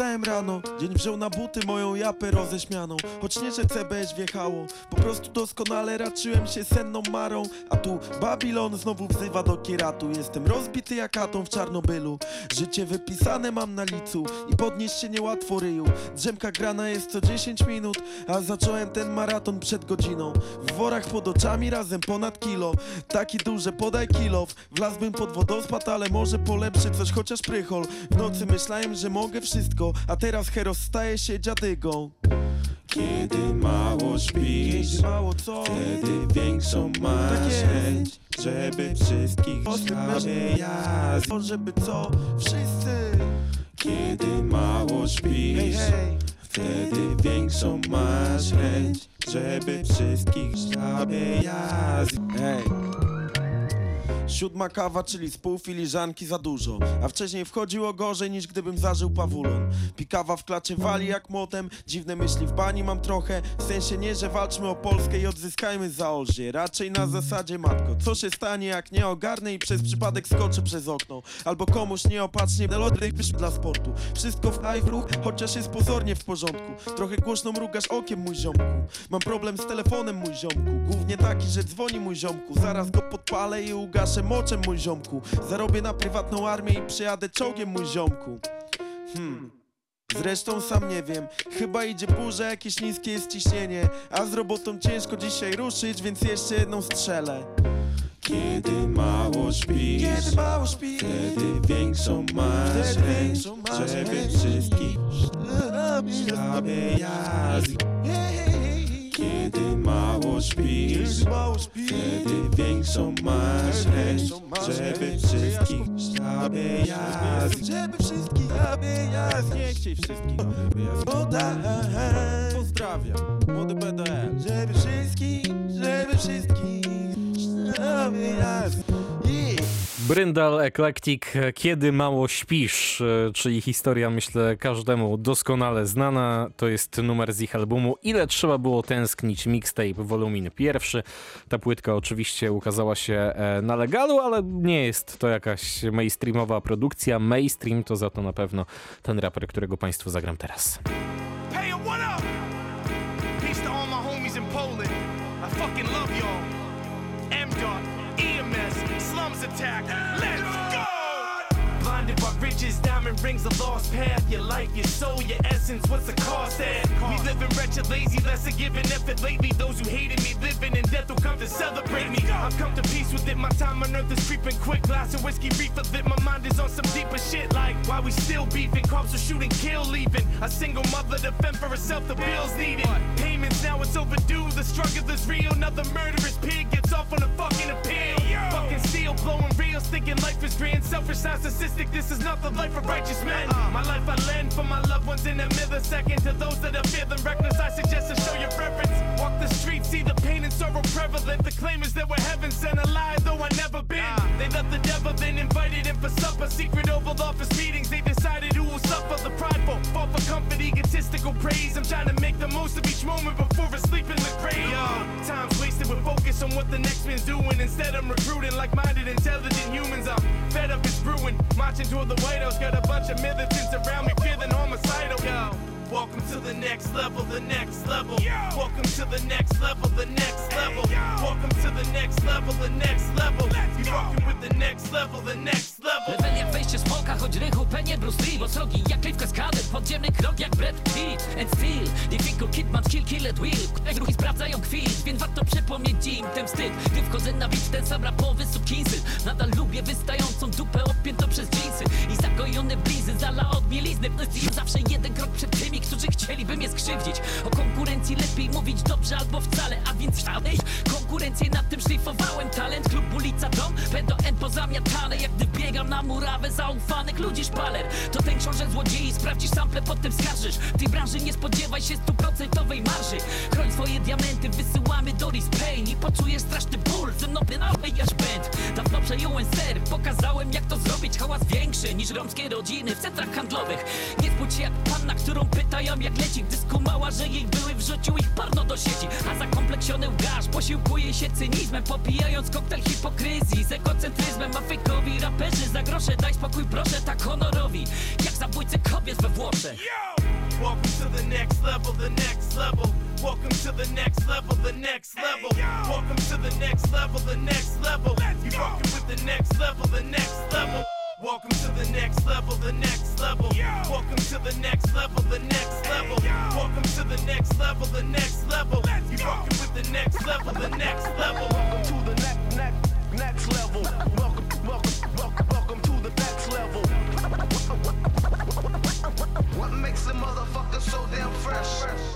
Wstałem rano, dzień wziął na buty moją japę roześmianą. Choć nie, że CBS wjechało Po prostu doskonale raczyłem się senną marą. A tu Babilon znowu wzywa do kieratu. Jestem rozbity jak atom w Czarnobylu. Życie wypisane mam na licu I podnieść się niełatwo ryju. Drzemka grana jest co 10 minut A zacząłem ten maraton przed godziną. W worach pod oczami razem ponad kilo. Taki duży podaj kilow Wlazłbym pod wodospad, ale może polepszy coś chociaż prychol. W nocy myślałem, że mogę wszystko A teraz Heros staje się dziadygą. Kiedy mało śpisz mało co? Wtedy większą masz Tak chęć Żeby wszystkich zabijać O, żeby co? Wszyscy. Kiedy mało śpisz Hej, hej. Wtedy większą masz chęć Żeby wszystkich zabijać Hej Siódma kawa, czyli z pół filiżanki za dużo. A wcześniej wchodziło gorzej niż gdybym zażył pawulon. Pikawa w klacie wali jak młotem. Dziwne myśli w bani mam trochę. W sensie nie, że walczmy o Polskę i odzyskajmy zaolzie Raczej na zasadzie matko Co się stanie jak nie ogarnę i przez przypadek skoczę przez okno. Albo komuś nieopatrznie lody dla sportu. Wszystko w high ruch, chociaż jest pozornie w porządku. Trochę głośno mrugasz okiem mój ziomku. Mam problem z telefonem mój ziomku. Głównie taki, że dzwoni mój ziomku. Zaraz go podpalę i ugaszę moczem mój ziomku. Zarobię na prywatną armię i przejadę czołgiem mój ziomku. Hmm. Zresztą sam nie wiem, chyba idzie burza, jakieś niskie jest ciśnienie. A z robotą ciężko dzisiaj ruszyć, więc jeszcze jedną strzelę. Kiedy mało śpisz Kiedy mało śpisz Wtedy większą masz Wtedy większą masz Żeby wszystkich zabijać Kiedy mało śpisz Wtedy większą masz chęć Żeby wszystkich sobie jasne Żeby wszystkich sobie jasne Nie chciej wszystkich żeby jasne Pozdrawiam, młody BDL Żeby wszystkich, żeby wszystkich sobie jasne Bryndal Eclectic, Kiedy mało śpisz, e, czyli historia myślę każdemu doskonale znana. To jest numer z ich albumu Ile trzeba było tęsknić, mixtape wolumin pierwszy. Ta płytka oczywiście ukazała się e, na legalu, ale nie jest to jakaś mainstreamowa produkcja. Mainstream to za to na pewno ten raper, którego Państwu zagram teraz. Rings, a lost path. Your life, your soul, your essence, what's the cost at? We living wretched, lazy, less a given effort lately. Those who hated me living in death will come to celebrate me. I've come to peace with it, my time on earth is creeping quick. Glass of whiskey reefer lit, my mind is on some deeper shit. Like, why we still beefing? Cops are shooting, kill, leaving. A single mother to fend for herself, the bills needed. Payments now it's overdue, the struggle is real. Another murderous pig gets off on a fucking appeal. Steel, blowing reels, thinking life is grand. Selfish, narcissistic, this is not the life of righteous men. Uh-uh. My life I lend for my loved ones in a millisecond. To those that are feeling reckless, I suggest to show your preference. Walk the streets, see the pain and sorrow prevalent. The claim is that we're heaven sent a lie, though I never been. They let the devil then invited in for supper. Secret Oval Office meetings, they decided who will suffer. The prideful, fall for comfort, egotistical praise. I'm trying to make the most of each moment before I sleep in the grave. Yo, time's wasted with focus on what the next man's doing. Instead, I'm recruiting like-minded, intelligent humans. I'm fed up, it's brewing. Marching toward the White House, got a bunch of militants around me feeling homicidal. Yo. Welcome to the next level, the next level. Welcome to the next level, the next next level, the next level. You rocking with the next level, the next level. Level jak wejście smoka, choć rychu penie Bruce Lee Bo srogi jak klif kaskader, podziemny krok jak Brad Pitt. And still, difficult kid, kill, kill at will. Ruchy sprawdzają kwit, więc warto przypomnieć im ten wstyd. Gdy wchodzę na beat, ten sam rapowy Nadal lubię wystającą dupę obpiętą przez dżinsy I zagojone blizy, zala od mielizny. I zawsze jeden krok przed tymi, którzy chcieliby mnie skrzywdzić. O konkurencji lepiej mówić dobrze albo wcale A więc szalej, konkurencję nad tym szlifowałem Talent, klub, ulica, dom, pedo, N pozamiatane Jak gdy biegam na murawę zaufanych ludzi szpaler. To ten książę złodziei, sprawdzisz sample, potem skarżysz. W tej branży nie spodziewaj się stuprocentowej marży. Chroń swoje diamenty, wysyłamy do Pain I poczujesz straszny ból, ze mną aż band Dawno przejąłem ster, pokazałem jak to zrobić. Hałas większy niż romskie rodziny w centrach handlowych. Nie spódź się jak panna, którą pytają jak leci. Gdy skumała, że jej były wrzucił ich porno do sieci. A zakompleksiony łgarz posiłkuje się cynizmem Popijając koktajl hipokryzji z egocentryzmem A fejkowi raperzy za grosze Daj spokój proszę tak honorowi Jak zabójcy kobiet we Włoszech Welcome to the next level, the next level. Welcome to the next level, the next level. Welcome to the next level, the next level. You rocking with the next level, the next level. Welcome to the next level, the next level. Welcome to the next level, the next level. Welcome to the next level, the next level. You rocking with the next level, the next level. Welcome to the next, next, next level. Welcome, welcome,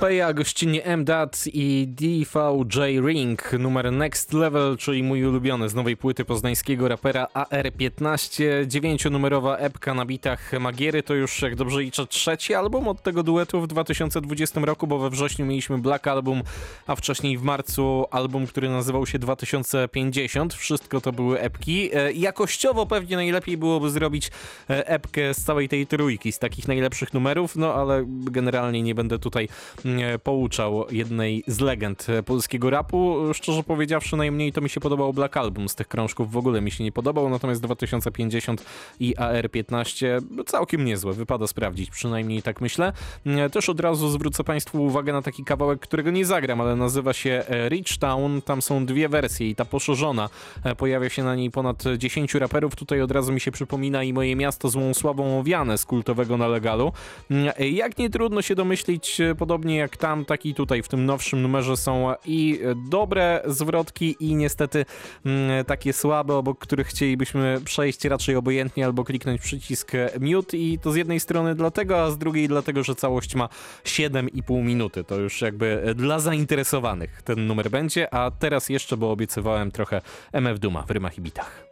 fresh? Peja, gościnnie M-Dat i DVJ Ring, numer Next Level, czyli mój ulubiony z nowej płyty poznańskiego rapera AR15. Dziewięcionumerowa epka na bitach Magiery to już, jak dobrze liczę, trzeci album od tego duetu w 2020 roku, bo we wrześniu mieliśmy Black Album, a wcześniej w marcu album, który nazywał się 2050. Wszystko to były epki. E, Jakościowo pewnie najlepiej byłoby zrobić e, epkę z całej tej trójki, z takich najlepszych numerów, no ale generalnie nie będę tutaj mm, pouczał jednej z legend polskiego rapu. Szczerze powiedziawszy, najmniej to mi się podobał Black Album z tych krążków, w ogóle mi się nie podobał, natomiast 2050 i AR15 całkiem niezłe, wypada sprawdzić, przynajmniej tak myślę. Mm, Też od razu zwrócę Państwu uwagę na taki kawałek, którego nie zagram, ale nazywa się e, Rich Town. Tam są dwie wersje i ta poszerzona e, pojawia się na niej ponad 10 raperów. Tutaj od razu mi się przypomina i moje miasto złą sławą owiane z kultowego na legalu. Mm, Jak nie trudno się domyślić, e, podobnie podobnie jak tam, tak i tutaj w tym nowszym numerze są i dobre zwrotki i niestety mm, takie słabe, obok których chcielibyśmy przejść raczej obojętnie albo kliknąć przycisk mute i to z jednej strony dlatego, a z drugiej dlatego, że całość ma 7,5 minuty. To już jakby dla zainteresowanych ten numer będzie, a teraz jeszcze, bo obiecywałem trochę MF Duma w rymach i bitach.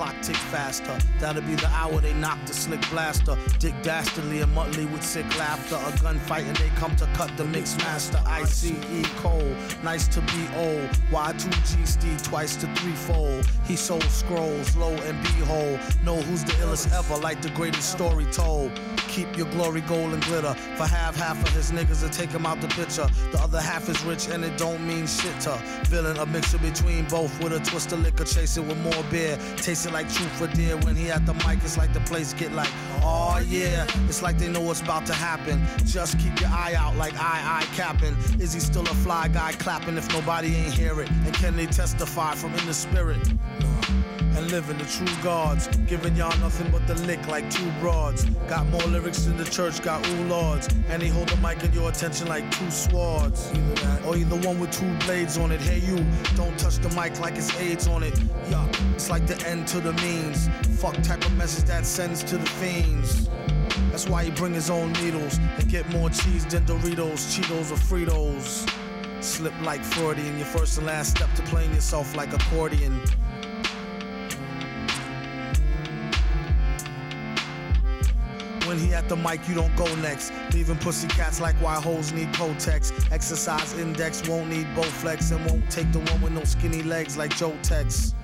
Clock tick faster. That'll be the hour they knock the slick blaster. Dick Dastardly and Muttley with sick laughter. A gunfight and they come to cut the mix master. ICE Cole, nice to be old. Y2G Steve twice to threefold. He sold scrolls, low and behold. Know who's the illest ever, like the greatest story told. Keep your glory gold and glitter. For half, half of his niggas to take him out the picture. The other half is rich and it don't mean shit to. Villain, a mixture between both with a twist of liquor, chasing with more beer. Tasting like truth for dear. When he at the mic, it's like the place get like, oh yeah. It's like they know what's about to happen. Just keep your eye out like I, I capping. Is he still a fly guy clapping if nobody ain't hear it? And can they testify from in the spirit? Living the true gods. Giving y'all nothing but the lick like two broads. Got more lyrics than the church got ooh lords. And they hold the mic in your attention like two swords. Or either one with two blades on it. Hey you, don't touch the mic like it's AIDS on it. Yeah, it's like the end to the means. Fuck type of message that sends to the fiends. That's why he bring his own needles and get more cheese than Doritos, Cheetos, or Fritos. Slip like Freudian, your first and last step to playing yourself like accordion. He at the mic, you don't go next. Leaving pussy cats like why hoes need Protex. Exercise index won't need Bowflex and won't take the one with no skinny legs like Joe Tex.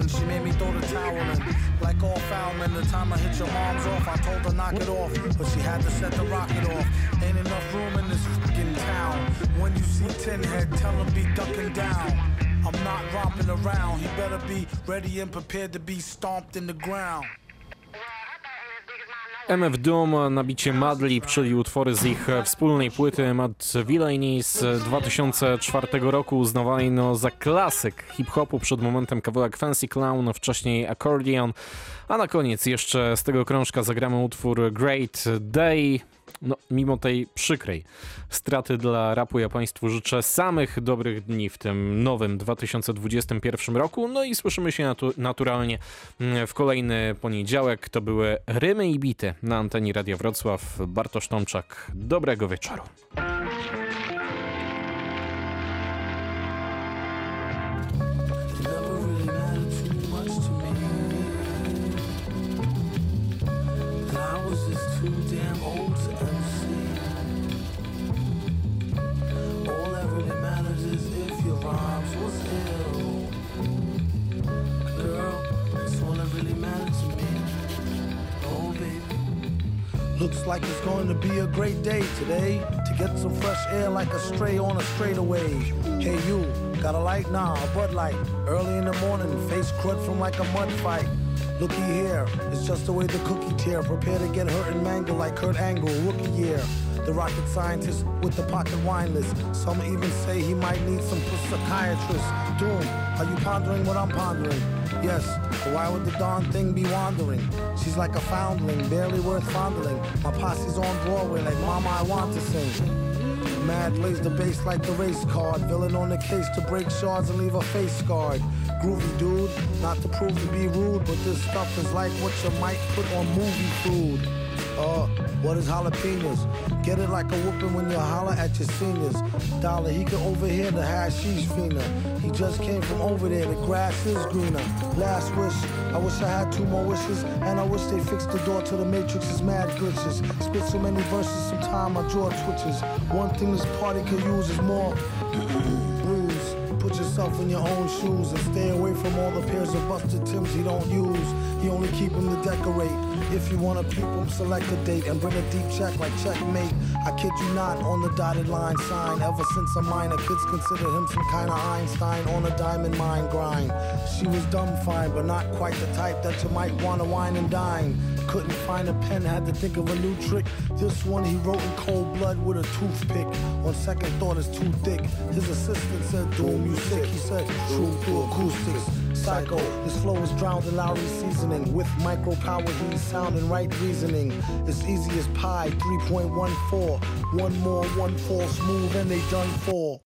Carolyn. She made me throw the towel in. Like all foul men, the time I hit your mom's off, I told her knock it off, but she had to set the rocket off. Ain't enough room in this fucking town. When you see Tin Head, tell him be ducking down. I'm not romping around. He better be ready and prepared to be stomped in the ground. MF Doom na bicie Madlib, czyli utwory z ich wspólnej płyty Mad Villainy z 2004 roku, uznawany no za klasyk hip-hopu, przed momentem kawałek Fancy Clown, wcześniej Accordion, a na koniec jeszcze z tego krążka zagramy utwór Great Day. No, mimo tej przykrej straty dla rapu, ja Państwu życzę samych dobrych dni w tym nowym 2021 roku. No i słyszymy się natu naturalnie mm, w kolejny poniedziałek. To były Rymy i Bity na antenie Radia Wrocław. Bartosz Tomczak, dobrego wieczoru. Looks like it's going to be a great day today to get some fresh air like a stray on a straightaway. Hey, you, got a light? Nah, a Bud Light. Early in the morning, face crud from like a mud fight. Looky here, it's just the way the cookie tear. Prepare to get hurt and mangle like Kurt Angle, rookie year. The rocket scientist with the pocket wine list. Some even say he might need some psychiatrist. Doom, are you pondering what I'm pondering? Yes, but why would the darn thing be wandering? She's like a foundling, barely worth fondling. My posse's on Broadway like Mama, I want to sing. Mad lays the bass like the race card. Villain on the case to break shards and leave a face scarred. Groovy dude, not to prove to be rude, but this stuff is like what you might put on movie food. Uh, what is jalapenos? Get it like a whooping when you holler at your seniors. Dollar, he can overhear the hashish fiender. He just came from over there, the grass is greener. Last wish, I wish I had two more wishes. And I wish they fixed the door to the matrix's mad glitches. Spit so many verses, sometime my jaw twitches. One thing this party could use is more bruise. Put yourself in your own shoes and stay away from all the pairs of busted Tims he don't use. He only keep them to decorate. If you wanna peep select a date and bring a deep check like checkmate. I kid you not, on the dotted line sign. Ever since a minor, kids consider him some kind of Einstein on a diamond mine grind. She was dumb fine, but not quite the type that you might wanna wine and dine. Couldn't find a pen, had to think of a new trick. This one he wrote in cold blood with a toothpick. On second thought, it's too thick. His assistant said, Doom, you sick. He said, True through acoustics. Psycho, his flow is drowned in Lowry seasoning. With micro power, he's sounding right reasoning. It's easy as pie, 3.14. One more, one fall smooth, and they done for.